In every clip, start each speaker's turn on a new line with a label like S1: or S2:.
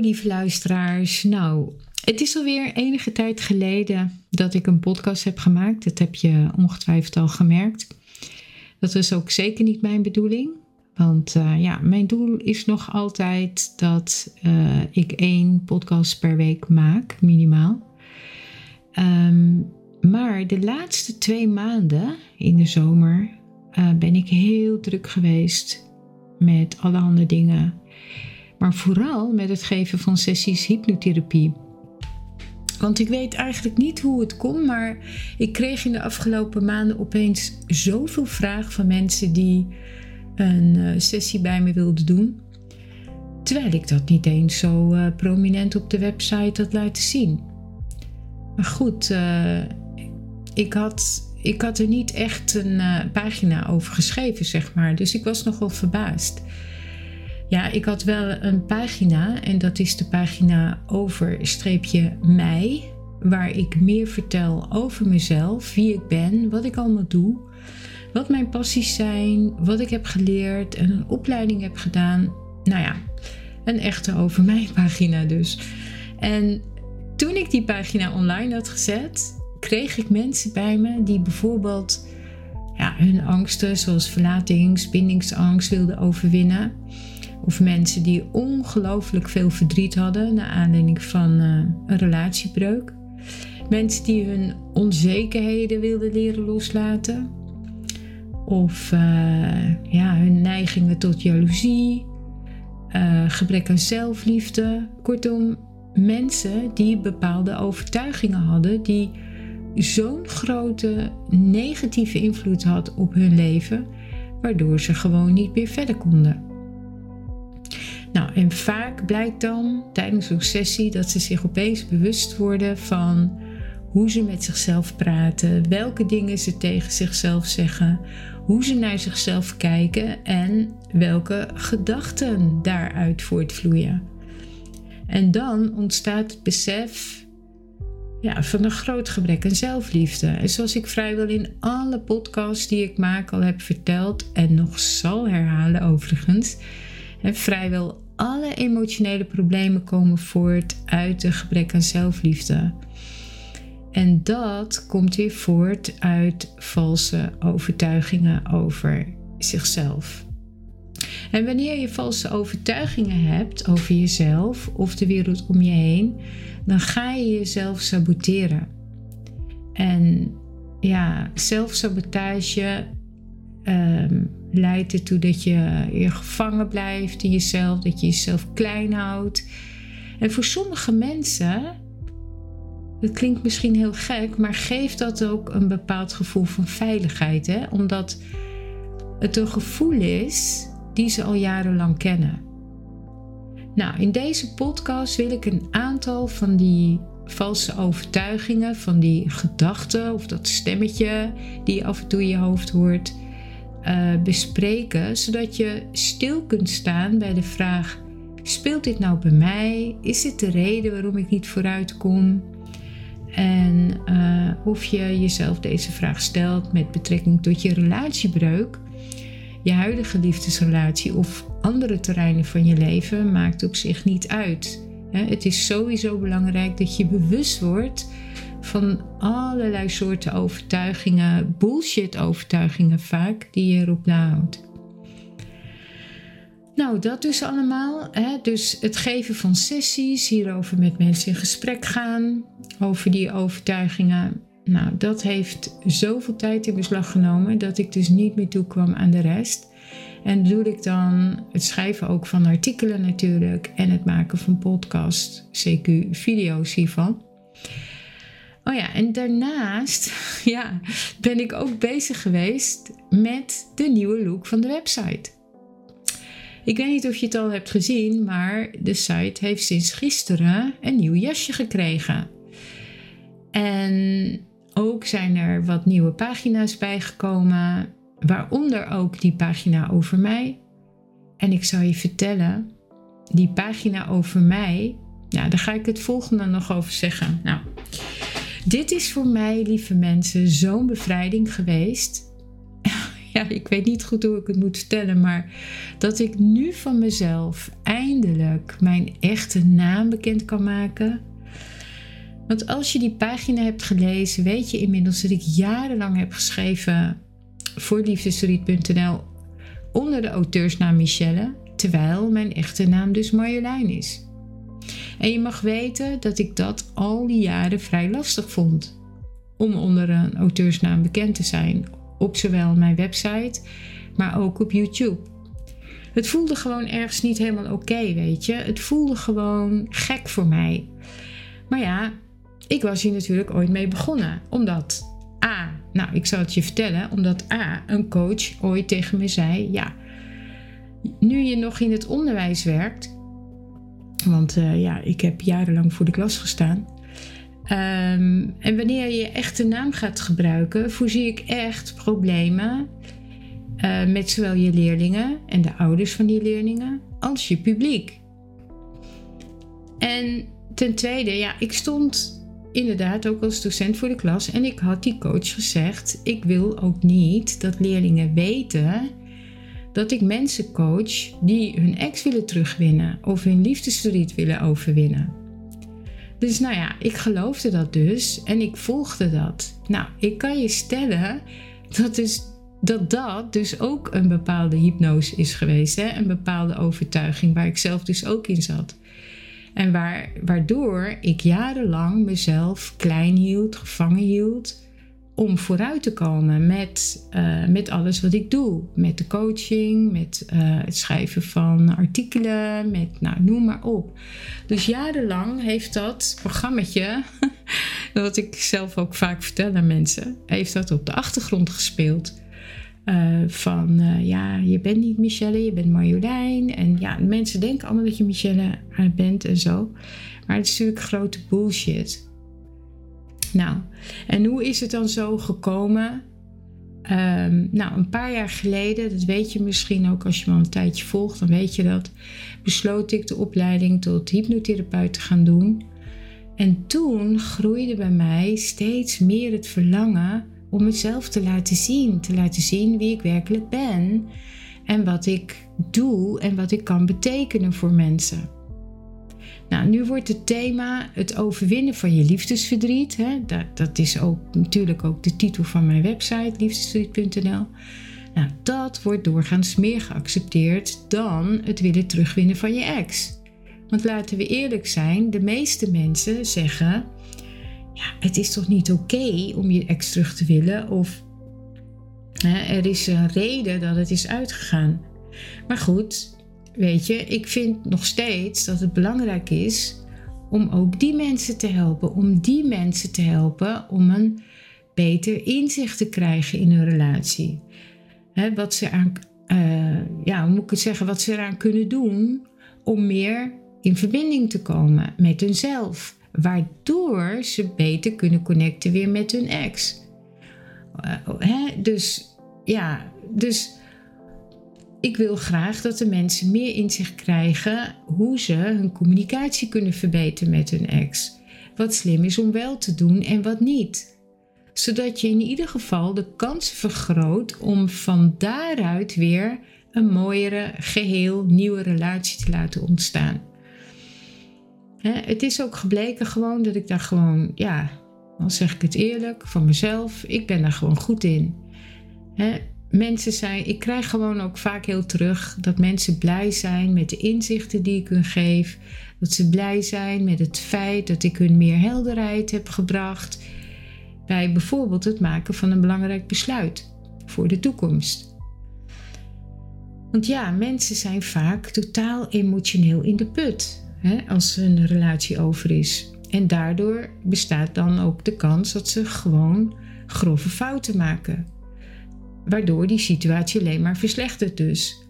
S1: Lieve luisteraars. Nou, het is alweer enige tijd geleden dat ik een podcast heb gemaakt. Dat heb je ongetwijfeld al gemerkt. Dat was ook zeker niet mijn bedoeling. Want uh, ja, mijn doel is nog altijd dat uh, ik één podcast per week maak, minimaal. Um, maar de laatste twee maanden in de zomer uh, ben ik heel druk geweest met allerhande dingen maar vooral met het geven van sessies hypnotherapie. Want ik weet eigenlijk niet hoe het komt, maar ik kreeg in de afgelopen maanden opeens zoveel vragen van mensen die een uh, sessie bij me wilden doen. Terwijl ik dat niet eens zo uh, prominent op de website had laten zien. Maar goed, uh, ik, had, ik had er niet echt een pagina over geschreven, zeg maar. Dus ik was nogal verbaasd. Ja, ik had wel een pagina en dat is de pagina over streepje mij, waar ik meer vertel over mezelf, wie ik ben, wat ik allemaal doe, wat mijn passies zijn, wat ik heb geleerd en een opleiding heb gedaan. Nou ja, een echte over mij pagina dus. En toen ik die pagina online had gezet, kreeg ik mensen bij me die bijvoorbeeld ja, hun angsten, zoals verlatings, bindingsangst, wilden overwinnen. Of mensen die ongelooflijk veel verdriet hadden naar aanleiding van uh, een relatiebreuk. Mensen die hun onzekerheden wilden leren loslaten. Of uh, ja, hun neigingen tot jaloezie, uh, gebrek aan zelfliefde. Kortom, mensen die bepaalde overtuigingen hadden die zo'n grote negatieve invloed had op hun leven, waardoor ze gewoon niet meer verder konden. Nou, en vaak blijkt dan tijdens zo'n sessie dat ze zich opeens bewust worden van hoe ze met zichzelf praten, welke dingen ze tegen zichzelf zeggen, hoe ze naar zichzelf kijken en welke gedachten daaruit voortvloeien. En dan ontstaat het besef ja, van een groot gebrek aan zelfliefde. En zoals ik vrijwel in alle podcasts die ik maak al heb verteld en nog zal herhalen overigens, en vrijwel alle emotionele problemen komen voort uit een gebrek aan zelfliefde. En dat komt weer voort uit valse overtuigingen over zichzelf. En wanneer je valse overtuigingen hebt over jezelf of de wereld om je heen, dan ga je jezelf saboteren. En ja, zelfsabotage um, leidt ertoe dat je, je gevangen blijft in jezelf, dat je jezelf klein houdt. En voor sommige mensen, dat klinkt misschien heel gek, maar geeft dat ook een bepaald gevoel van veiligheid. Hè? Omdat het een gevoel is die ze al jarenlang kennen. Nou, in deze podcast wil ik een aantal van die valse overtuigingen, van die gedachten of dat stemmetje die je af en toe in je hoofd hoort, uh, bespreken, zodat je stil kunt staan bij de vraag: speelt dit nou bij mij? Is dit de reden waarom ik niet vooruit kom? En uh, of je jezelf deze vraag stelt met betrekking tot je relatiebreuk, je huidige liefdesrelatie of andere terreinen van je leven, maakt op zich niet uit. Het is sowieso belangrijk dat je bewust wordt van allerlei soorten overtuigingen, bullshit-overtuigingen vaak, die je erop nahoudt. Nou, dat dus allemaal. Hè? Dus het geven van sessies, hierover met mensen in gesprek gaan, over die overtuigingen. Nou, dat heeft zoveel tijd in beslag genomen dat ik dus niet meer toekwam aan de rest. En doe ik dan het schrijven ook van artikelen natuurlijk en het maken van podcast, CQ video's hiervan. Oh ja, en daarnaast ja, ben ik ook bezig geweest met de nieuwe look van de website. Ik weet niet of je het al hebt gezien, maar de site heeft sinds gisteren een nieuw jasje gekregen. En ook zijn er wat nieuwe pagina's bijgekomen, waaronder ook die pagina over mij. En ik zou je vertellen, die pagina over mij, ja, daar ga ik het volgende nog over zeggen. Nou, dit is voor mij, lieve mensen, zo'n bevrijding geweest. Ja, ik weet niet goed hoe ik het moet vertellen, maar dat ik nu van mezelf eindelijk mijn echte naam bekend kan maken. Want als je die pagina hebt gelezen, weet je inmiddels dat ik jarenlang heb geschreven voor liefdesverdriet.nl onder de auteursnaam Michelle, terwijl mijn echte naam dus Marjolein is. En je mag weten dat ik dat al die jaren vrij lastig vond om onder een auteursnaam bekend te zijn, op zowel mijn website, maar ook op YouTube. Het voelde gewoon ergens niet helemaal oké, weet je. Het voelde gewoon gek voor mij. Maar ja, ik was hier natuurlijk ooit mee begonnen. Omdat A, nou ik zal het je vertellen, omdat A, een coach ooit tegen me zei: Ja, nu je nog in het onderwijs werkt, want uh, ja, ik heb jarenlang voor de klas gestaan. Um, en wanneer je echte naam gaat gebruiken, voorzie ik echt problemen uh, met zowel je leerlingen en de ouders van die leerlingen als je publiek. En ten tweede, ja, ik stond inderdaad ook als docent voor de klas en ik had die coach gezegd: ik wil ook niet dat leerlingen weten dat ik mensen coach die hun ex willen terugwinnen of hun liefdesverdriet willen overwinnen. Dus nou ja, ik geloofde dat dus en ik volgde dat. Nou, ik kan je stellen dat dus, dat, dat dus ook een bepaalde hypnose is geweest. Hè? Een bepaalde overtuiging waar ik zelf dus ook in zat. En waar, waardoor ik jarenlang mezelf klein hield, gevangen hield om vooruit te komen met, uh, met alles wat ik doe. Met de coaching, met uh, het schrijven van artikelen, met nou, noem maar op. Dus jarenlang heeft dat programmaatje, wat ik zelf ook vaak vertel aan mensen, heeft dat op de achtergrond gespeeld. Uh, van ja, je bent niet Michelle, je bent Marjolein. En ja, mensen denken allemaal dat je Michelle bent en zo. Maar het is natuurlijk grote bullshit. Nou, en hoe is het dan zo gekomen? Um, nou, een paar jaar geleden, dat weet je misschien ook als je me al een tijdje volgt, dan weet je dat, besloot ik de opleiding tot hypnotherapeut te gaan doen. En toen groeide bij mij steeds meer het verlangen om mezelf te laten zien, te laten zien wie ik werkelijk ben en wat ik doe en wat ik kan betekenen voor mensen. Nou, nu wordt het thema het overwinnen van je liefdesverdriet. Hè? Dat, dat is ook natuurlijk ook de titel van mijn website, liefdesverdriet.nl. Nou, dat wordt doorgaans meer geaccepteerd dan het willen terugwinnen van je ex. Want laten we eerlijk zijn, de meeste mensen zeggen: ja, het is toch niet oké om je ex terug te willen of hè, er is een reden dat het is uitgegaan. Maar goed, weet je, ik vind nog steeds dat het belangrijk is om ook die mensen te helpen. Om die mensen te helpen om een beter inzicht te krijgen in hun relatie. wat ze aan, uh, ja, hoe moet ik het zeggen, wat ze eraan kunnen doen om meer in verbinding te komen met hunzelf. Waardoor ze beter kunnen connecten weer met hun ex. Uh, dus ja, dus ik wil graag dat de mensen meer inzicht krijgen hoe ze hun communicatie kunnen verbeteren met hun ex. Wat slim is om wel te doen en wat niet. Zodat je in ieder geval de kans vergroot om van daaruit weer een mooiere, geheel nieuwe relatie te laten ontstaan. het is ook gebleken gewoon dat ik daar gewoon, ja, dan zeg ik het eerlijk, van mezelf, ik ben daar gewoon goed in mensen zijn, ik krijg gewoon ook vaak heel terug dat mensen blij zijn met de inzichten die ik hun geef. Dat ze blij zijn met het feit dat ik hun meer helderheid heb gebracht bij bijvoorbeeld het maken van een belangrijk besluit voor de toekomst. Want ja, mensen zijn vaak totaal emotioneel in de put hè, als een relatie over is. En daardoor bestaat dan ook de kans dat ze gewoon grove fouten maken waardoor die situatie alleen maar verslechtert dus.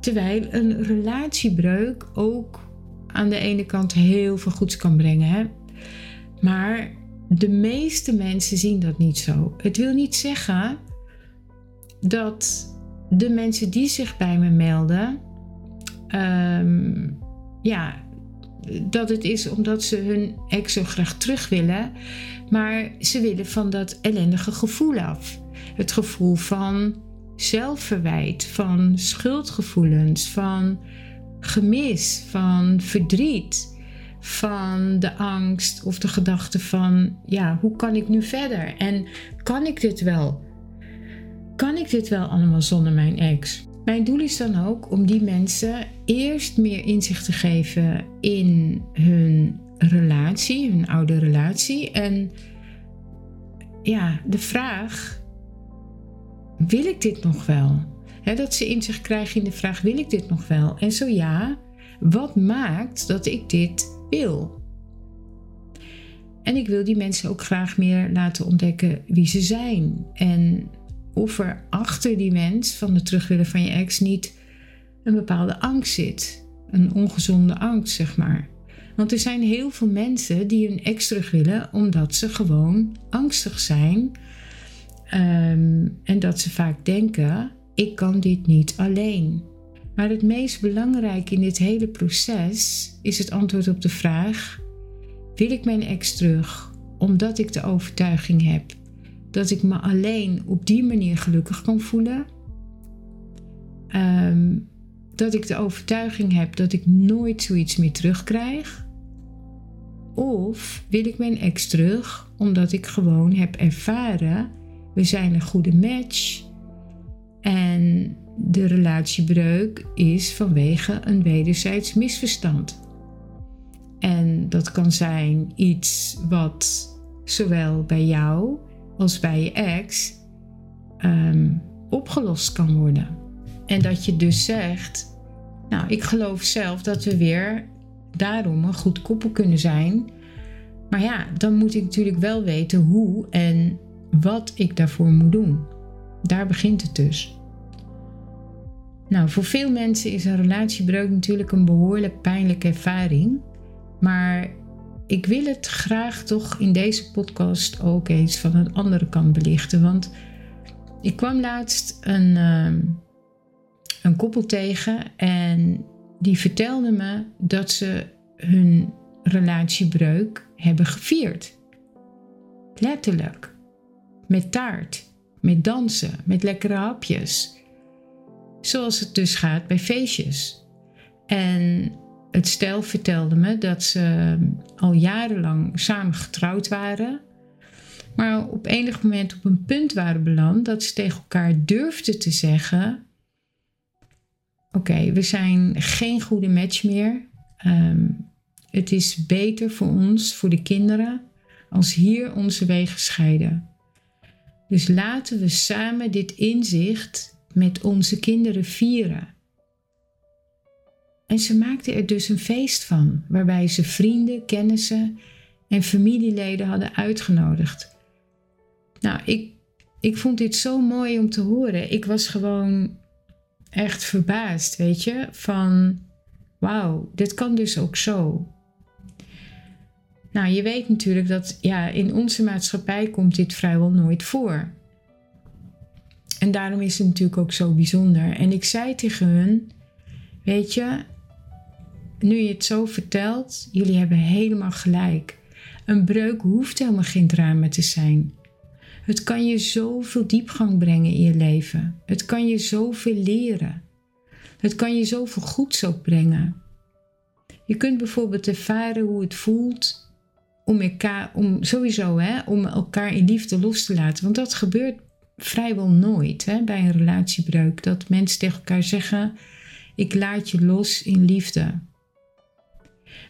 S1: Terwijl een relatiebreuk ook aan de ene kant heel veel goeds kan brengen. Hè? Maar de meeste mensen zien dat niet zo. Het wil niet zeggen dat de mensen die zich bij me melden, ehm, ja, dat het is omdat ze hun ex zo graag terug willen, maar ze willen van dat ellendige gevoel af. Het gevoel van zelfverwijt, van schuldgevoelens, van gemis, van verdriet, van de angst of de gedachte van, ja, hoe kan ik nu verder? En kan ik dit wel? Kan ik dit wel allemaal zonder mijn ex? Mijn doel is dan ook om die mensen eerst meer inzicht te geven in hun relatie, hun oude relatie. En ja, de vraag: wil ik dit nog wel? dat ze inzicht krijgen in de vraag: wil ik dit nog wel? En zo ja, wat maakt dat ik dit wil? En ik wil die mensen ook graag meer laten ontdekken wie ze zijn. En of er achter die mens van de terug willen van je ex niet een bepaalde angst zit. Een ongezonde angst, zeg maar. Want er zijn heel veel mensen die hun ex terug willen omdat ze gewoon angstig zijn. Ehm, en dat ze vaak denken: ik kan dit niet alleen. Maar het meest belangrijke in dit hele proces is het antwoord op de vraag: wil ik mijn ex terug omdat ik de overtuiging heb dat ik me alleen op die manier gelukkig kan voelen? Ehm, dat ik de overtuiging heb dat ik nooit zoiets meer terugkrijg? Of wil ik mijn ex terug omdat ik gewoon heb ervaren, we zijn een goede match en de relatiebreuk is vanwege een wederzijds misverstand. En dat kan zijn iets wat zowel bij jou als bij je ex ehm, opgelost kan worden. En dat je dus zegt, nou, ik geloof zelf dat we weer daarom een goed koppel kunnen zijn. Maar ja, dan moet ik natuurlijk wel weten hoe en wat ik daarvoor moet doen. Daar begint het dus. Nou, voor veel mensen is een relatiebreuk natuurlijk een behoorlijk pijnlijke ervaring. Maar ik wil het graag toch in deze podcast ook eens van een andere kant belichten. Want ik kwam laatst een, ehm, een koppel tegen en die vertelde me dat ze hun relatiebreuk hebben gevierd. Letterlijk. Met taart, met dansen, met lekkere hapjes. Zoals het dus gaat bij feestjes. En het stel vertelde me dat ze al jarenlang samen getrouwd waren. Maar op enig moment op een punt waren beland dat ze tegen elkaar durfden te zeggen: Oké, we zijn geen goede match meer. Ehm, het is beter voor ons, voor de kinderen, als hier onze wegen scheiden. Dus laten we samen dit inzicht met onze kinderen vieren. En ze maakte er dus een feest van, waarbij ze vrienden, kennissen en familieleden hadden uitgenodigd. Nou, ik, ik vond dit zo mooi om te horen. Ik was gewoon echt verbaasd, weet je, van wauw, dit kan dus ook zo. Nou, je weet natuurlijk dat ja, in onze maatschappij komt dit vrijwel nooit voor. En daarom is het natuurlijk ook zo bijzonder. En ik zei tegen hun, weet je, nu je het zo vertelt, jullie hebben helemaal gelijk. Een breuk hoeft helemaal geen drama te zijn. Het kan je zoveel diepgang brengen in je leven. Het kan je zoveel leren. Het kan je zoveel goeds brengen. Je kunt bijvoorbeeld ervaren hoe het voelt om elkaar, om sowieso, hè, om elkaar in liefde los te laten. Want dat gebeurt vrijwel nooit hè, bij een relatiebreuk. Dat mensen tegen elkaar zeggen: Ik laat je los in liefde.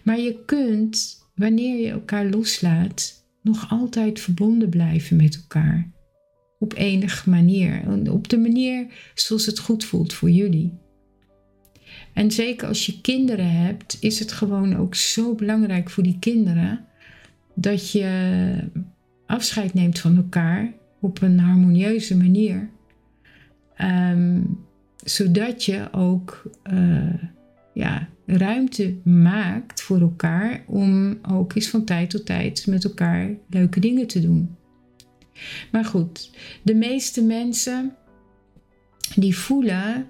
S1: Maar je kunt, wanneer je elkaar loslaat, nog altijd verbonden blijven met elkaar. Op enige manier. Op de manier zoals het goed voelt voor jullie. En zeker als je kinderen hebt, is het gewoon ook zo belangrijk voor die kinderen dat je afscheid neemt van elkaar op een harmonieuze manier. Um, Zodat je ook uh, ja, ruimte maakt voor elkaar om ook eens van tijd tot tijd met elkaar leuke dingen te doen. Maar goed, de meeste mensen die voelen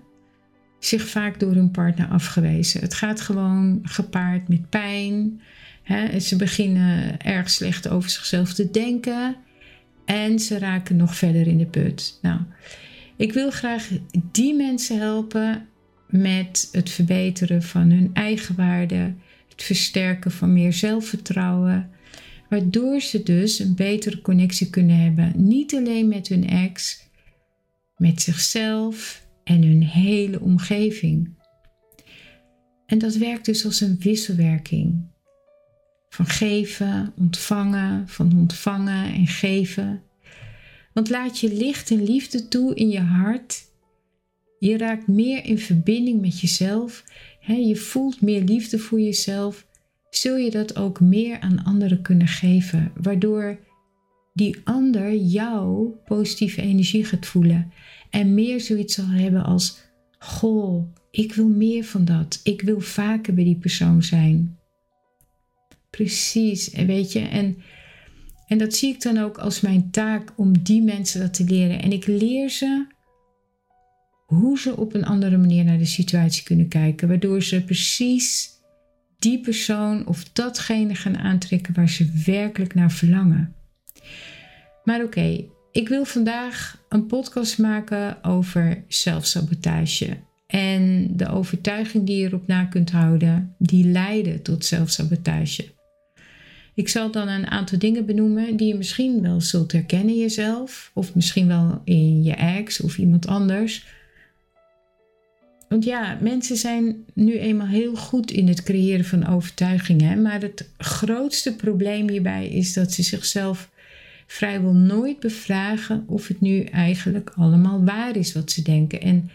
S1: zich vaak door hun partner afgewezen. Het gaat gewoon gepaard met pijn. Ze beginnen erg slecht over zichzelf te denken. En ze raken nog verder in de put. Nou, ik wil graag die mensen helpen met het verbeteren van hun eigen waarde, het versterken van meer zelfvertrouwen, waardoor ze dus een betere connectie kunnen hebben. Niet alleen met hun ex, met zichzelf en hun hele omgeving. En dat werkt dus als een wisselwerking. Van geven, ontvangen, van ontvangen en geven. Want laat je licht en liefde toe in je hart. Je raakt meer in verbinding met jezelf. je voelt meer liefde voor jezelf. Zul je dat ook meer aan anderen kunnen geven, waardoor die ander jouw positieve energie gaat voelen en meer zoiets zal hebben als: Goh, ik wil meer van dat. Ik wil vaker bij die persoon zijn. Precies, en weet je, en, en dat zie ik dan ook als mijn taak om die mensen dat te leren. En ik leer ze hoe ze op een andere manier naar de situatie kunnen kijken, waardoor ze precies die persoon of datgene gaan aantrekken waar ze werkelijk naar verlangen. Maar oké, ik wil vandaag een podcast maken over zelfsabotage. En de overtuiging die je erop na kunt houden, die leiden tot zelfsabotage. Ik zal dan een aantal dingen benoemen die je misschien wel zult herkennen in jezelf, of misschien wel in je ex of iemand anders. Want ja, mensen zijn nu eenmaal heel goed in het creëren van overtuigingen, maar het grootste probleem hierbij is dat ze zichzelf vrijwel nooit bevragen of het nu eigenlijk allemaal waar is wat ze denken. En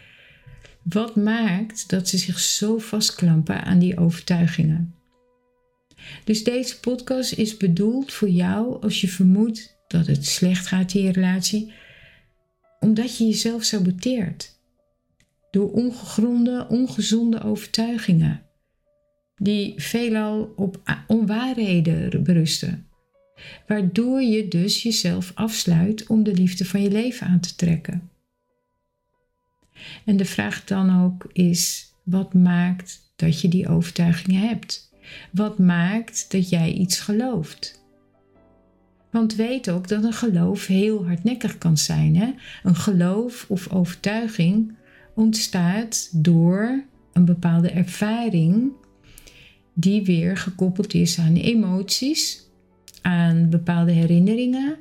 S1: wat maakt dat ze zich zo vastklampen aan die overtuigingen? Dus deze podcast is bedoeld voor jou als je vermoedt dat het slecht gaat in je relatie, omdat je jezelf saboteert. Door ongegronde, ongezonde overtuigingen, die veelal op onwaarheden berusten waardoor je dus jezelf afsluit om de liefde van je leven aan te trekken. En de vraag dan ook is: wat maakt dat je die overtuigingen hebt? Wat maakt dat jij iets gelooft? Want weet ook dat een geloof heel hardnekkig kan zijn. Hè? Een geloof of overtuiging ontstaat door een bepaalde ervaring die weer gekoppeld is aan emoties aan bepaalde herinneringen.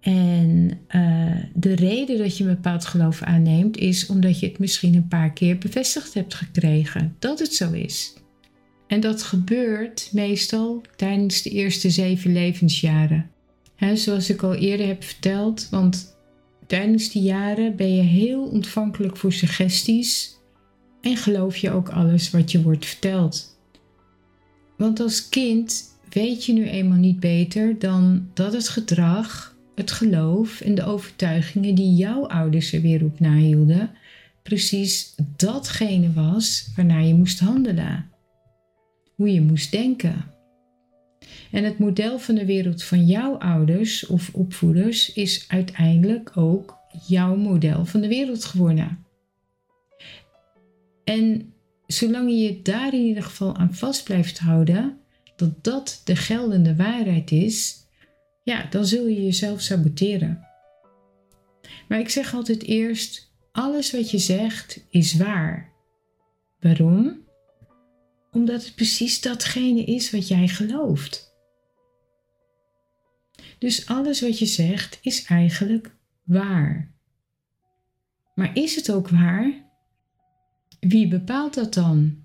S1: En uh, de reden dat je een bepaald geloof aanneemt is omdat je het misschien een paar keer bevestigd hebt gekregen dat het zo is. En dat gebeurt meestal tijdens de eerste zeven levensjaren. He, zoals ik al eerder heb verteld, want tijdens die jaren ben je heel ontvankelijk voor suggesties en geloof je ook alles wat je wordt verteld. Want als kind weet je nu eenmaal niet beter dan dat het gedrag, het geloof en de overtuigingen die jouw ouders er weer op nahielden, precies datgene was waarnaar je moest handelen. Hoe je moest denken. En het model van de wereld van jouw ouders of opvoeders is uiteindelijk ook jouw model van de wereld geworden. En zolang je je daar in ieder geval aan vast blijft houden, dat dat de geldende waarheid is, ja, dan zul je jezelf saboteren. Maar ik zeg altijd eerst: alles wat je zegt is waar. Waarom? Omdat het precies datgene is wat jij gelooft. Dus alles wat je zegt is eigenlijk waar. Maar is het ook waar? Wie bepaalt dat dan?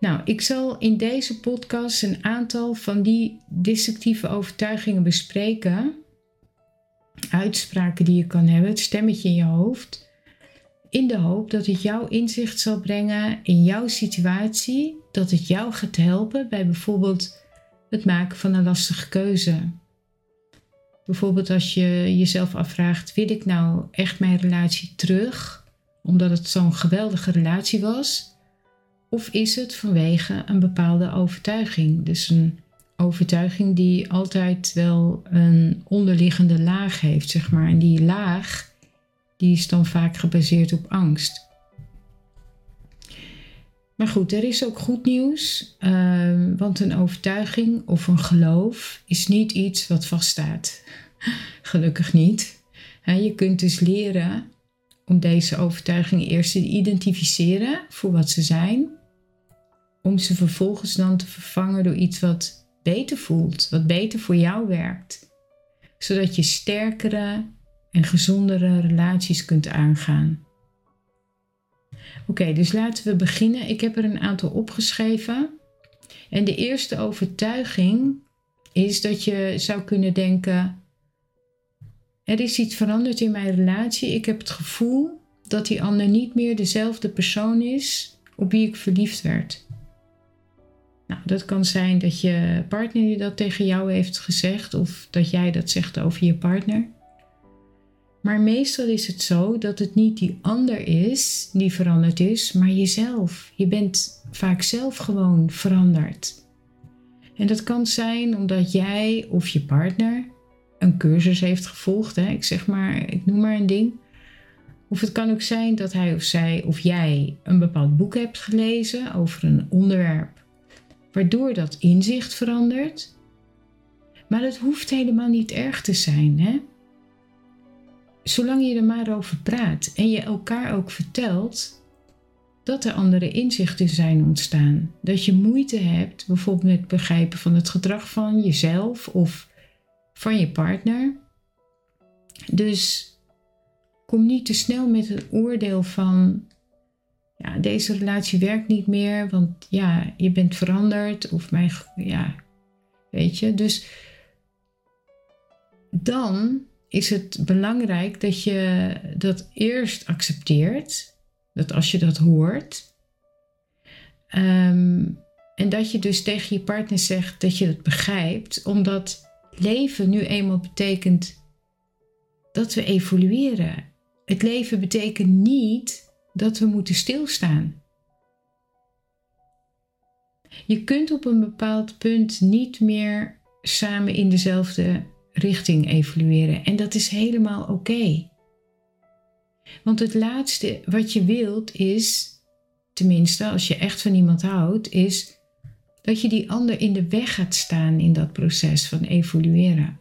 S1: Nou, ik zal in deze podcast een aantal van die destructieve overtuigingen bespreken. Uitspraken die je kan hebben, het stemmetje in je hoofd. In de hoop dat het jouw inzicht zal brengen in jouw situatie. Dat het jou gaat helpen bij bijvoorbeeld het maken van een lastige keuze. Bijvoorbeeld als je jezelf afvraagt: wil ik nou echt mijn relatie terug omdat het zo'n geweldige relatie was? Of is het vanwege een bepaalde overtuiging? Dus een overtuiging die altijd wel een onderliggende laag heeft, zeg maar. En die laag, die is dan vaak gebaseerd op angst. Maar goed, er is ook goed nieuws, ehm, want een overtuiging of een geloof is niet iets wat vaststaat. Gelukkig niet. je kunt dus leren om deze overtuigingen eerst te identificeren voor wat ze zijn, om ze vervolgens dan te vervangen door iets wat beter voelt, wat beter voor jou werkt, zodat je sterkere en gezondere relaties kunt aangaan. Oké, dus laten we beginnen. Ik heb er een aantal opgeschreven. En de eerste overtuiging is dat je zou kunnen denken: er is iets veranderd in mijn relatie. Ik heb het gevoel dat die ander niet meer dezelfde persoon is op wie ik verliefd werd. Nou, dat kan zijn dat je partner dat tegen jou heeft gezegd of dat jij dat zegt over je partner. Maar meestal is het zo dat het niet die ander is die veranderd is, maar jezelf. Je bent vaak zelf gewoon veranderd. En dat kan zijn omdat jij of je partner een cursus heeft gevolgd. Hè? Ik zeg maar, ik noem maar een ding. Of het kan ook zijn dat hij of zij of jij een bepaald boek hebt gelezen over een onderwerp, waardoor dat inzicht verandert. Maar het hoeft helemaal niet erg te zijn. Hè? Zolang je er maar over praat en je elkaar ook vertelt dat er andere inzichten zijn ontstaan. Dat je moeite hebt bijvoorbeeld met het begrijpen van het gedrag van jezelf of van je partner. Dus kom niet te snel met het oordeel van ja, deze relatie werkt niet meer, want ja, je bent veranderd of mijn, ja, weet je. Dus dan is het belangrijk dat je dat eerst accepteert, dat als je dat hoort, um, en dat je dus tegen je partner zegt dat je het begrijpt, omdat leven nu eenmaal betekent dat we evolueren. Het leven betekent niet dat we moeten stilstaan. Je kunt op een bepaald punt niet meer samen in dezelfde richting evolueren en dat is helemaal oké. Want het laatste wat je wilt is, tenminste als je echt van iemand houdt, is dat je die ander in de weg gaat staan in dat proces van evolueren.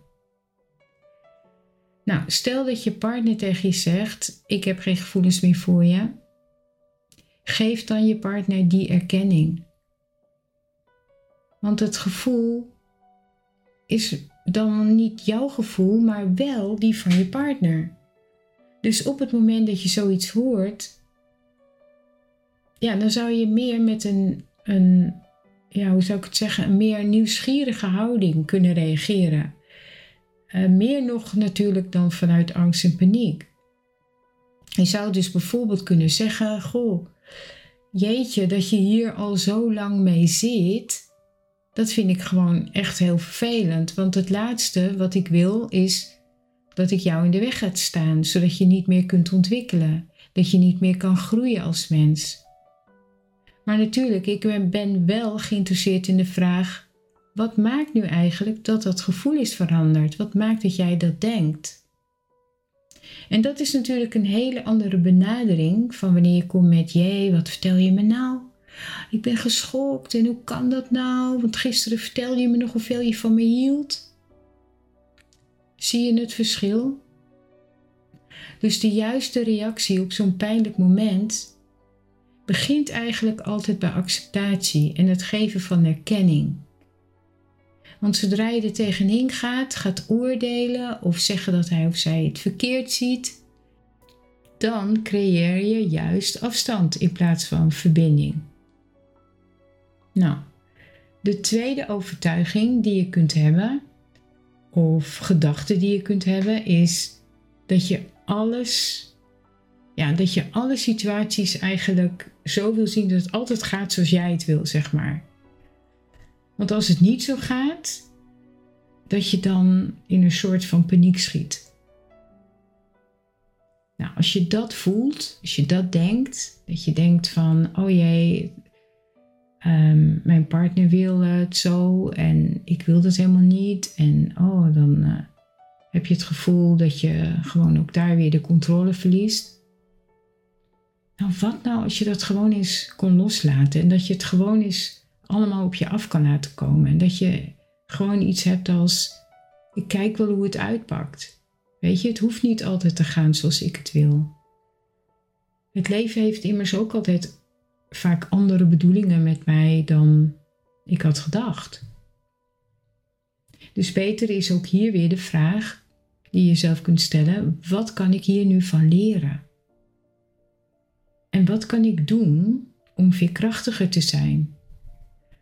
S1: Nou, stel dat je partner tegen je zegt: Ik heb geen gevoelens meer voor je. Geef dan je partner die erkenning. Want het gevoel is dan niet jouw gevoel, maar wel die van je partner. Dus op het moment dat je zoiets hoort, ja, dan zou je meer met een, een ja, hoe zou ik het zeggen, een meer nieuwsgierige houding kunnen reageren. Uh, meer nog natuurlijk dan vanuit angst en paniek. Je zou dus bijvoorbeeld kunnen zeggen: Goh, jeetje, dat je hier al zo lang mee zit, dat vind ik gewoon echt heel vervelend. Want het laatste wat ik wil is dat ik jou in de weg ga staan, zodat je niet meer kunt ontwikkelen, dat je niet meer kan groeien als mens. Maar natuurlijk, ik ben wel geïnteresseerd in de vraag: wat maakt nu eigenlijk dat dat gevoel is veranderd? Wat maakt dat jij dat denkt? En dat is natuurlijk een hele andere benadering van wanneer je komt met: jee, wat vertel je me nou? Ik ben geschokt en hoe kan dat nou? Want gisteren vertelde je me nog hoeveel je van me hield. Zie je het verschil? Dus de juiste reactie op zo'n pijnlijk moment begint eigenlijk altijd bij acceptatie en het geven van erkenning. Want zodra je er tegenin gaat, gaat oordelen of zeggen dat hij of zij het verkeerd ziet, dan creëer je juist afstand in plaats van verbinding. Nou, de tweede overtuiging die je kunt hebben, of gedachte die je kunt hebben, is dat je alles ja, dat je alle situaties eigenlijk zo wil zien dat het altijd gaat zoals jij het wil, zeg maar. Want als het niet zo gaat, dat je dan in een soort van paniek schiet. Nou, als je dat voelt, als je dat denkt, dat je denkt van, oh jee, ehm, mijn partner wil het zo en ik wil dat helemaal niet. En oh, dan eh, heb je het gevoel dat je gewoon ook daar weer de controle verliest. Nou, wat nou als je dat gewoon eens kon loslaten en dat je het gewoon eens allemaal op je af kan laten komen en dat je gewoon iets hebt als ik kijk wel hoe het uitpakt. Weet je, het hoeft niet altijd te gaan zoals ik het wil. Het leven heeft immers ook altijd vaak andere bedoelingen met mij dan ik had gedacht. Dus beter is ook hier weer de vraag die je zelf kunt stellen: wat kan ik hier nu van leren? En wat kan ik doen om veerkrachtiger te zijn?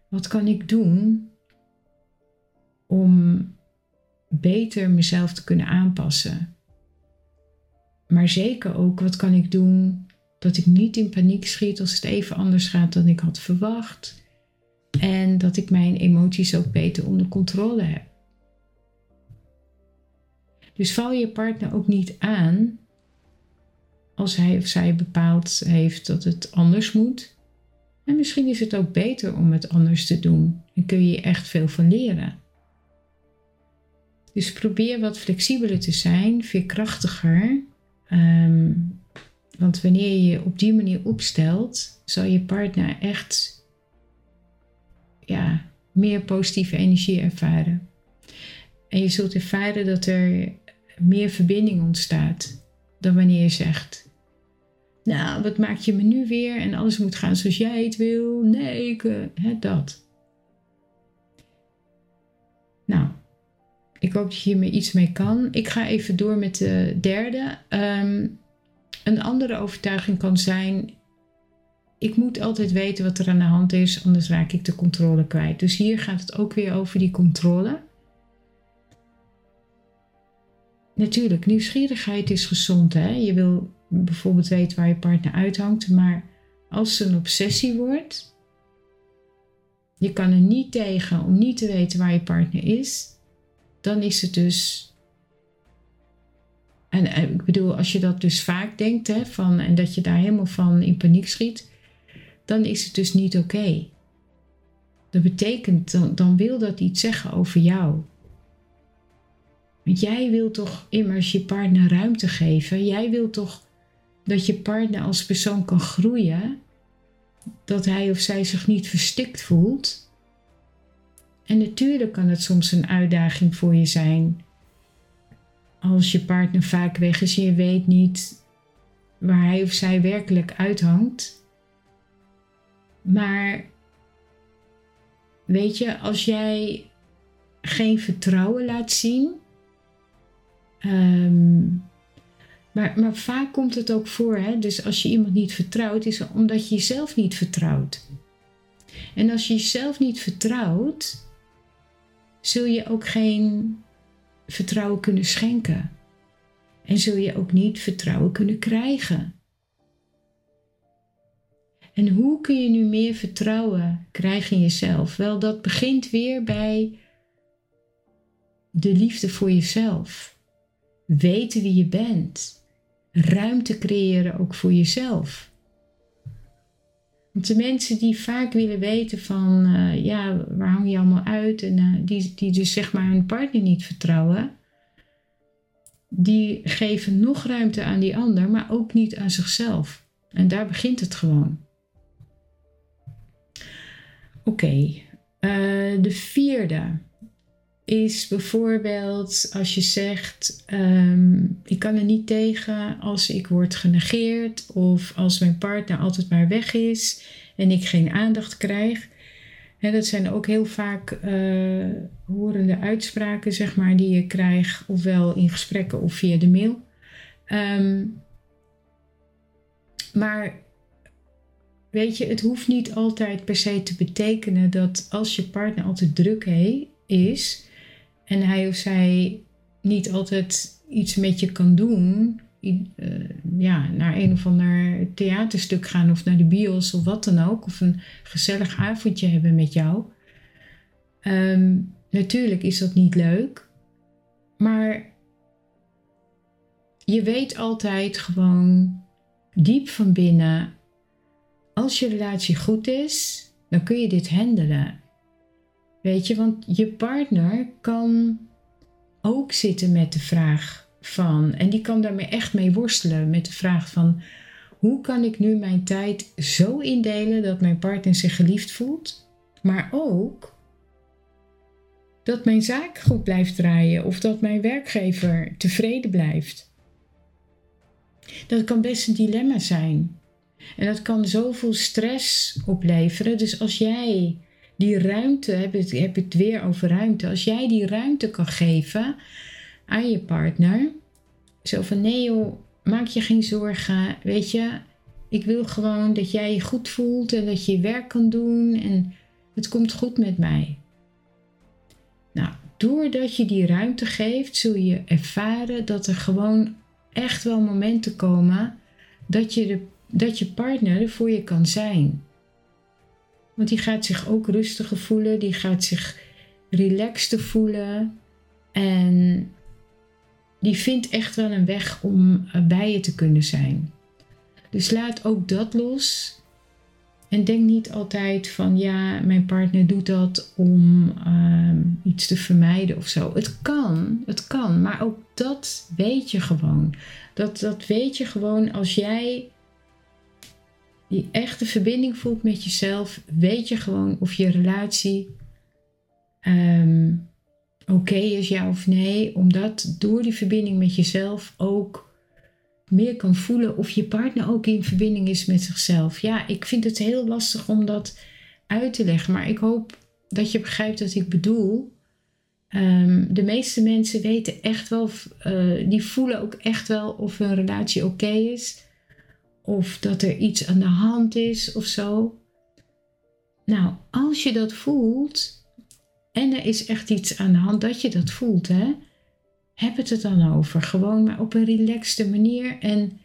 S1: Wat kan ik doen om beter mezelf te kunnen aanpassen? Maar zeker ook, wat kan ik doen dat ik niet in paniek schiet als het even anders gaat dan ik had verwacht? En dat ik mijn emoties ook beter onder controle heb. Dus val je partner ook niet aan als hij of zij bepaald heeft dat het anders moet. En misschien is het ook beter om het anders te doen en kun je echt veel van leren. Dus probeer wat flexibeler te zijn, veerkrachtiger. Um, want wanneer je je op die manier opstelt, zal je partner echt ja, meer positieve energie ervaren. En je zult ervaren dat er meer verbinding ontstaat dan wanneer je zegt: Nou, wat maak je me nu weer en alles moet gaan zoals jij het wil? Nee, ik, uh, hè, dat. Nou, ik hoop dat je hiermee iets mee kan. Ik ga even door met de derde. Ehm, een andere overtuiging kan zijn: ik moet altijd weten wat er aan de hand is, anders raak ik de controle kwijt. Dus hier gaat het ook weer over die controle. Natuurlijk, nieuwsgierigheid is gezond. Hè? Je wil bijvoorbeeld weten waar je partner uithangt, maar als het een obsessie wordt, je kan er niet tegen om niet te weten waar je partner is, dan is het dus. En, ik bedoel, als je dat dus vaak denkt, hè, van, en dat je daar helemaal van in paniek schiet, dan is het dus niet oké. Dat betekent, dan, dan wil dat iets zeggen over jou. Want jij wil toch immers je partner ruimte geven. Jij wil toch dat je partner als persoon kan groeien. Dat hij of zij zich niet verstikt voelt. En natuurlijk kan het soms een uitdaging voor je zijn. Als je partner vaak weg is en je weet niet waar hij of zij werkelijk uithangt. Maar weet je, als jij geen vertrouwen laat zien, Um, maar, maar vaak komt het ook voor, hè? dus als je iemand niet vertrouwt, is het omdat je jezelf niet vertrouwt. En als je jezelf niet vertrouwt, zul je ook geen vertrouwen kunnen schenken. En zul je ook niet vertrouwen kunnen krijgen. En hoe kun je nu meer vertrouwen krijgen in jezelf? Wel, dat begint weer bij de liefde voor jezelf weten wie je bent. Ruimte creëren ook voor jezelf. Want de mensen die vaak willen weten van, uh, ja, waar hang je allemaal uit en uh, die, die dus zeg maar hun partner niet vertrouwen, die geven nog ruimte aan die ander, maar ook niet aan zichzelf. En daar begint het gewoon. Oké, eh, de vierde is bijvoorbeeld als je zegt: um, Ik kan er niet tegen als ik word genegeerd of als mijn partner altijd maar weg is en ik geen aandacht krijg. En dat zijn ook heel vaak uh, horende uitspraken, zeg maar, die je krijgt, ofwel in gesprekken of via de mail. Um, maar weet je, het hoeft niet altijd per se te betekenen dat als je partner altijd druk he, is, en hij of zij niet altijd iets met je kan doen, uh, ja, naar een of ander theaterstuk gaan of naar de bios of wat dan ook, of een gezellig avondje hebben met jou. Um, natuurlijk is dat niet leuk, maar je weet altijd gewoon diep van binnen, als je relatie goed is, dan kun je dit handelen. Weet je, want je partner kan ook zitten met de vraag van, en die kan daarmee echt mee worstelen met de vraag van, hoe kan ik nu mijn tijd zo indelen dat mijn partner zich geliefd voelt, maar ook dat mijn zaak goed blijft draaien of dat mijn werkgever tevreden blijft. Dat kan best een dilemma zijn. En dat kan zoveel stress opleveren. Dus als jij die ruimte, heb ik heb het weer over ruimte, als jij die ruimte kan geven aan je partner, zo van nee joh, maak je geen zorgen, weet je, ik wil gewoon dat jij je goed voelt en dat je je werk kan doen en het komt goed met mij. Nou, doordat je die ruimte geeft, zul je ervaren dat er gewoon echt wel momenten komen dat je, de, dat je partner er voor je kan zijn. Want die gaat zich ook rustiger voelen, die gaat zich relaxter voelen en die vindt echt wel een weg om bij je te kunnen zijn. Dus laat ook dat los. En denk niet altijd van ja, mijn partner doet dat om ehm, iets te vermijden of zo. Het kan, het kan, maar ook dat weet je gewoon. Dat, dat weet je gewoon als jij die echte verbinding voelt met jezelf, weet je gewoon of je relatie ehm, oké is, ja of nee. Omdat door die verbinding met jezelf ook meer kan voelen of je partner ook in verbinding is met zichzelf. Ja, ik vind het heel lastig om dat uit te leggen, maar ik hoop dat je begrijpt wat ik bedoel. Ehm, de meeste mensen weten echt wel, uh, die voelen ook echt wel of hun relatie oké is. Of dat er iets aan de hand is of zo. Nou, als je dat voelt en er is echt iets aan de hand dat je dat voelt, hè, heb het er dan over. Gewoon maar op een relaxte manier. En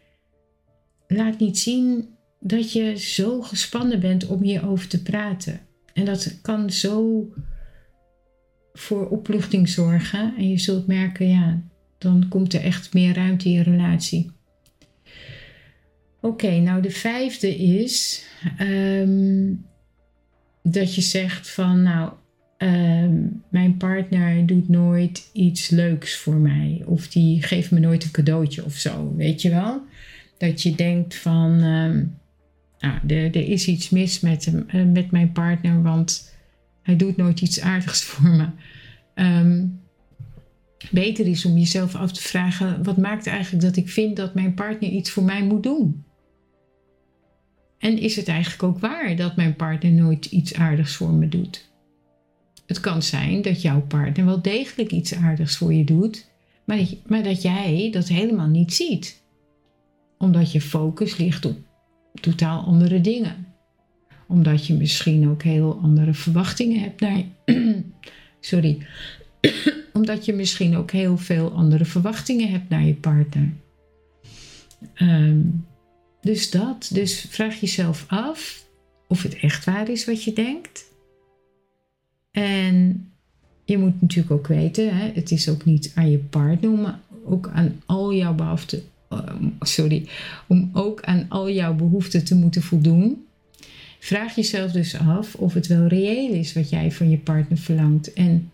S1: laat niet zien dat je zo gespannen bent om hierover te praten. En dat kan zo voor opluchting zorgen. En je zult merken, ja, dan komt er echt meer ruimte in je relatie. Oké, nou de vijfde is ehm, dat je zegt van, nou, Ehm, mijn partner doet nooit iets leuks voor mij. Of die geeft me nooit een cadeautje of zo. Weet je wel? Dat je denkt van. Uh, nou, er, er, is iets mis met, hem, eh, met mijn partner, want hij doet nooit iets aardigs voor me. Ehm, beter is om jezelf af te vragen: wat maakt eigenlijk dat ik vind dat mijn partner iets voor mij moet doen? En is het eigenlijk ook waar dat mijn partner nooit iets aardigs voor me doet? Het kan zijn dat jouw partner wel degelijk iets aardigs voor je doet, maar dat, maar dat jij dat helemaal niet ziet. Omdat je focus ligt op totaal andere dingen. Omdat je misschien ook heel andere verwachtingen hebt naar. Sorry. Omdat je misschien ook heel veel andere verwachtingen hebt naar je partner. Ehm, dus dat. Dus vraag jezelf af of het echt waar is wat je denkt. En je moet natuurlijk ook weten, hè, het is ook niet aan je partner, maar ook aan al jouw behoeften, ehm, sorry, om ook aan al jouw behoeften te moeten voldoen. Vraag jezelf dus af of het wel reëel is wat jij van je partner verlangt. En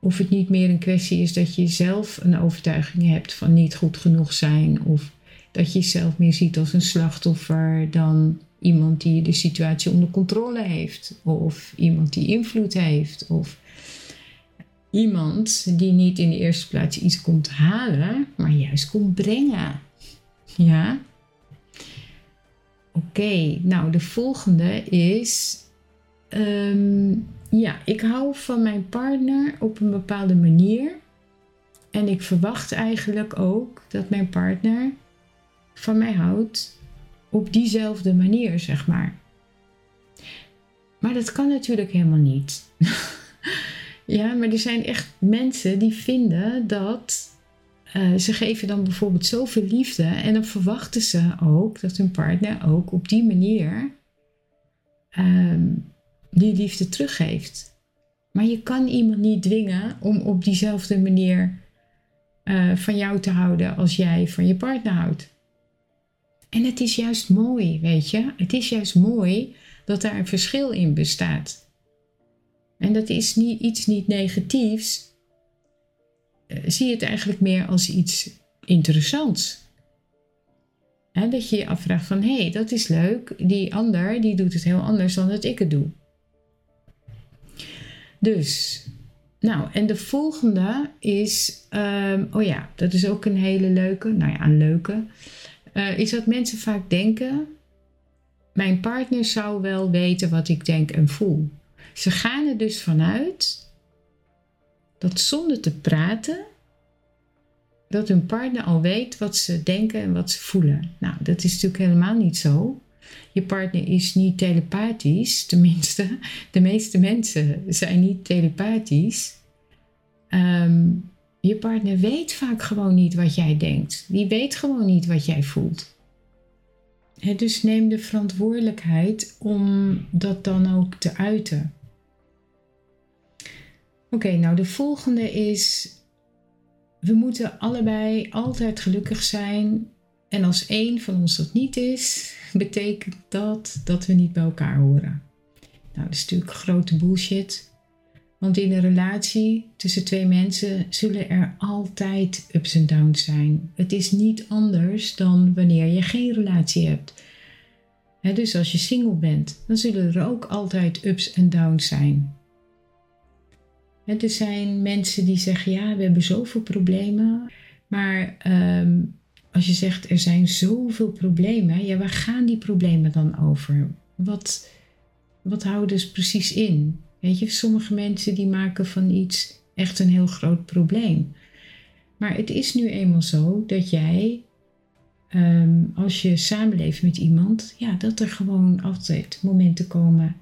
S1: of het niet meer een kwestie is dat je zelf een overtuiging hebt van niet goed genoeg zijn. Of dat je jezelf meer ziet als een slachtoffer dan iemand die de situatie onder controle heeft, of iemand die invloed heeft, of iemand die niet in de eerste plaats iets komt halen, maar juist komt brengen. Ja? Oké, nou de volgende is. Ehm, ja, ik hou van mijn partner op een bepaalde manier. En ik verwacht eigenlijk ook dat mijn partner van mij houdt op diezelfde manier, zeg maar. Maar dat kan natuurlijk helemaal niet. ja, maar er zijn echt mensen die vinden dat uh, ze geven dan bijvoorbeeld zoveel liefde en dan verwachten ze ook dat hun partner ook op die manier um, die liefde teruggeeft. Maar je kan iemand niet dwingen om op diezelfde manier uh, van jou te houden als jij van je partner houdt. En het is juist mooi, weet je. Het is juist mooi dat daar een verschil in bestaat. En dat is niet, iets niet negatiefs. Uh, zie het eigenlijk meer als iets interessants. dat je je afvraagt van, hé, hey, dat is leuk. Die ander, die doet het heel anders dan dat ik het doe. Dus, nou, en de volgende is, um, oh ja, dat is ook een hele leuke, nou ja, een leuke. Uh, is dat mensen vaak denken, mijn partner zou wel weten wat ik denk en voel. Ze gaan er dus vanuit dat zonder te praten, dat hun partner al weet wat ze denken en wat ze voelen. Nou, dat is natuurlijk helemaal niet zo. Je partner is niet telepathisch, tenminste, de meeste mensen zijn niet telepathisch. Ehm, je partner weet vaak gewoon niet wat jij denkt. Die weet gewoon niet wat jij voelt. dus neem de verantwoordelijkheid om dat dan ook te uiten. Oké, nou de volgende is: we moeten allebei altijd gelukkig zijn. En als één van ons dat niet is, betekent dat dat we niet bij elkaar horen. Nou, dat is natuurlijk grote bullshit. Want in een relatie tussen twee mensen zullen er altijd ups en downs zijn. Het is niet anders dan wanneer je geen relatie hebt. dus als je single bent, dan zullen er ook altijd ups en downs zijn. er zijn mensen die zeggen: ja, we hebben zoveel problemen. Maar ehm, als je zegt er zijn zoveel problemen, ja, waar gaan die problemen dan over? Wat, wat houden ze precies in? Weet je, sommige mensen die maken van iets echt een heel groot probleem. Maar het is nu eenmaal zo dat jij, ehm, als je samenleeft met iemand, ja, dat er gewoon altijd momenten komen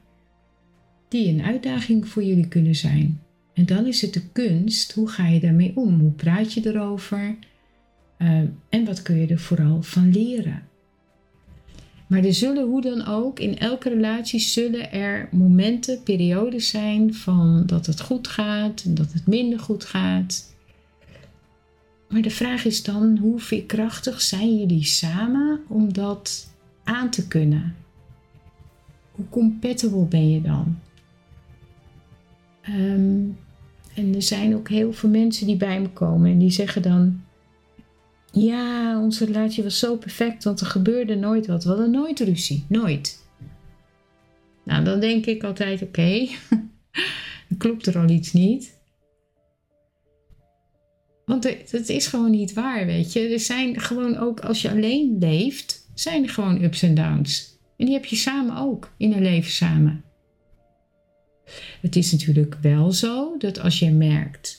S1: die een uitdaging voor jullie kunnen zijn. En dan is het de kunst, hoe ga je daarmee om? Hoe praat je erover? Uh, en wat kun je er vooral van leren? Maar er zullen hoe dan ook, in elke relatie zullen er momenten, periodes zijn van dat het goed gaat en dat het minder goed gaat. Maar de vraag is dan, hoe veerkrachtig zijn jullie samen om dat aan te kunnen? Hoe compatible ben je dan? Um, en er zijn ook heel veel mensen die bij me komen en die zeggen dan: ja, onze relatie was zo perfect, want er gebeurde nooit wat. We hadden nooit ruzie. Nooit. Nou, dan denk ik altijd: oké, dan klopt er al iets niet. Want het is gewoon niet waar, weet je. Er zijn gewoon ook, als je alleen leeft, zijn er gewoon ups en downs. En die heb je samen ook, in een leven samen. Het is natuurlijk wel zo dat als je merkt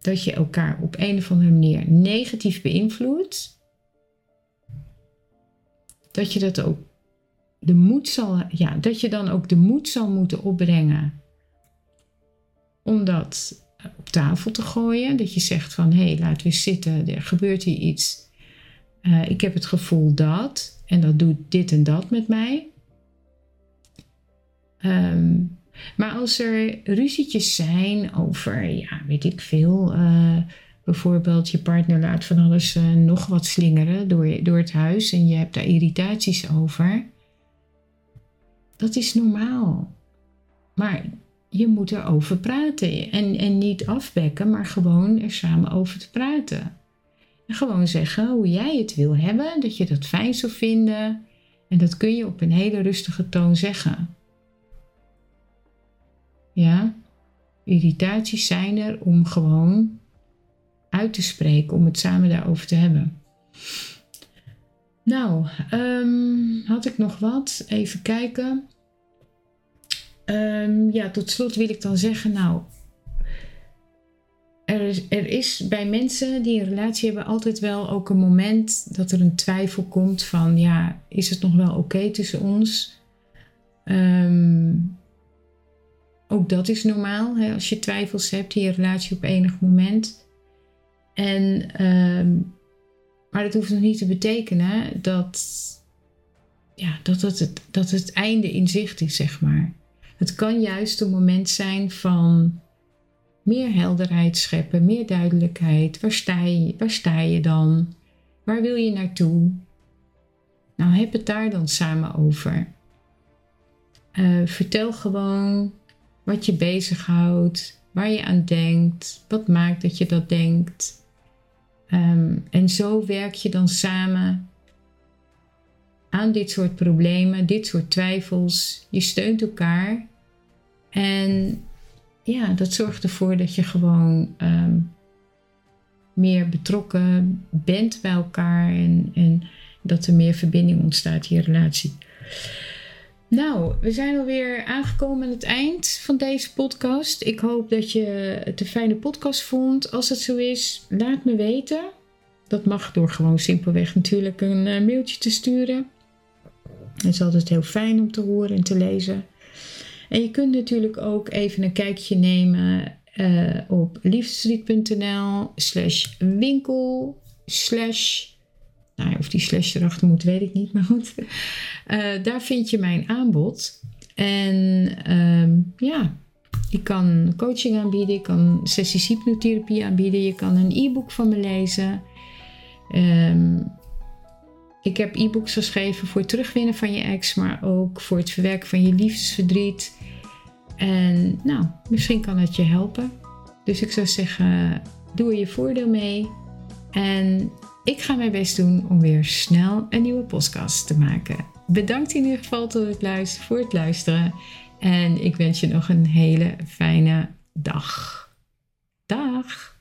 S1: dat je elkaar op een of andere manier negatief beïnvloedt, dat je dat ook de moed zal, ja, dat je dan ook de moed zal moeten opbrengen om dat op tafel te gooien. Dat je zegt van hé, hey, laten we zitten, er gebeurt hier iets. Uh, ik heb het gevoel dat en dat doet dit en dat met mij. Um, maar als er ruzietjes zijn over, ja, weet ik veel, uh, bijvoorbeeld je partner laat van alles uh, nog wat slingeren door, door het huis en je hebt daar irritaties over, dat is normaal. Maar je moet erover praten en, en niet afbekken, maar gewoon er samen over te praten. En gewoon zeggen hoe jij het wil hebben, dat je dat fijn zou vinden. En dat kun je op een hele rustige toon zeggen. Ja, irritaties zijn er om gewoon uit te spreken, om het samen daarover te hebben. Nou, um, had ik nog wat? Even kijken. Um, ja, tot slot wil ik dan zeggen, nou, er is, er is, bij mensen die een relatie hebben altijd wel ook een moment dat er een twijfel komt van, ja, is het nog wel oké tussen ons? Um, ook dat is normaal hè, als je twijfels hebt in je relatie op enig moment. En, ehm, maar dat hoeft nog niet te betekenen dat, ja, dat, het, dat het einde in zicht is, zeg maar. Het kan juist een moment zijn van meer helderheid scheppen, meer duidelijkheid. Waar sta je, waar sta je dan? Waar wil je naartoe? Nou, heb het daar dan samen over. Uh, vertel gewoon wat je bezighoudt, waar je aan denkt, wat maakt dat je dat denkt. Um, en zo werk je dan samen aan dit soort problemen, dit soort twijfels. Je steunt elkaar. En ja, dat zorgt ervoor dat je gewoon um, meer betrokken bent bij elkaar en, en dat er meer verbinding ontstaat in je relatie. Nou, we zijn alweer aangekomen aan het eind van deze podcast. Ik hoop dat je het een fijne podcast vond. Als het zo is, laat me weten. Dat mag door gewoon simpelweg natuurlijk een eh, mailtje te sturen. Het is altijd heel fijn om te horen en te lezen. En je kunt natuurlijk ook even een kijkje nemen uh, op liefdeslied.nl slash winkel slash nou, of die slash erachter moet, weet ik niet. Maar goed, uh, daar vind je mijn aanbod. En um, ja, je kan coaching aanbieden, je kan sessies hypnotherapie aanbieden, je kan een e-book van me lezen. Um, ik heb e-books geschreven voor het terugwinnen van je ex, maar ook voor het verwerken van je liefdesverdriet. En nou, misschien kan het je helpen. Dus ik zou zeggen, doe er je voordeel mee. En ik ga mijn best doen om weer snel een nieuwe podcast te maken. Bedankt in ieder geval voor het luisteren. En ik wens je nog een hele fijne dag. Dag!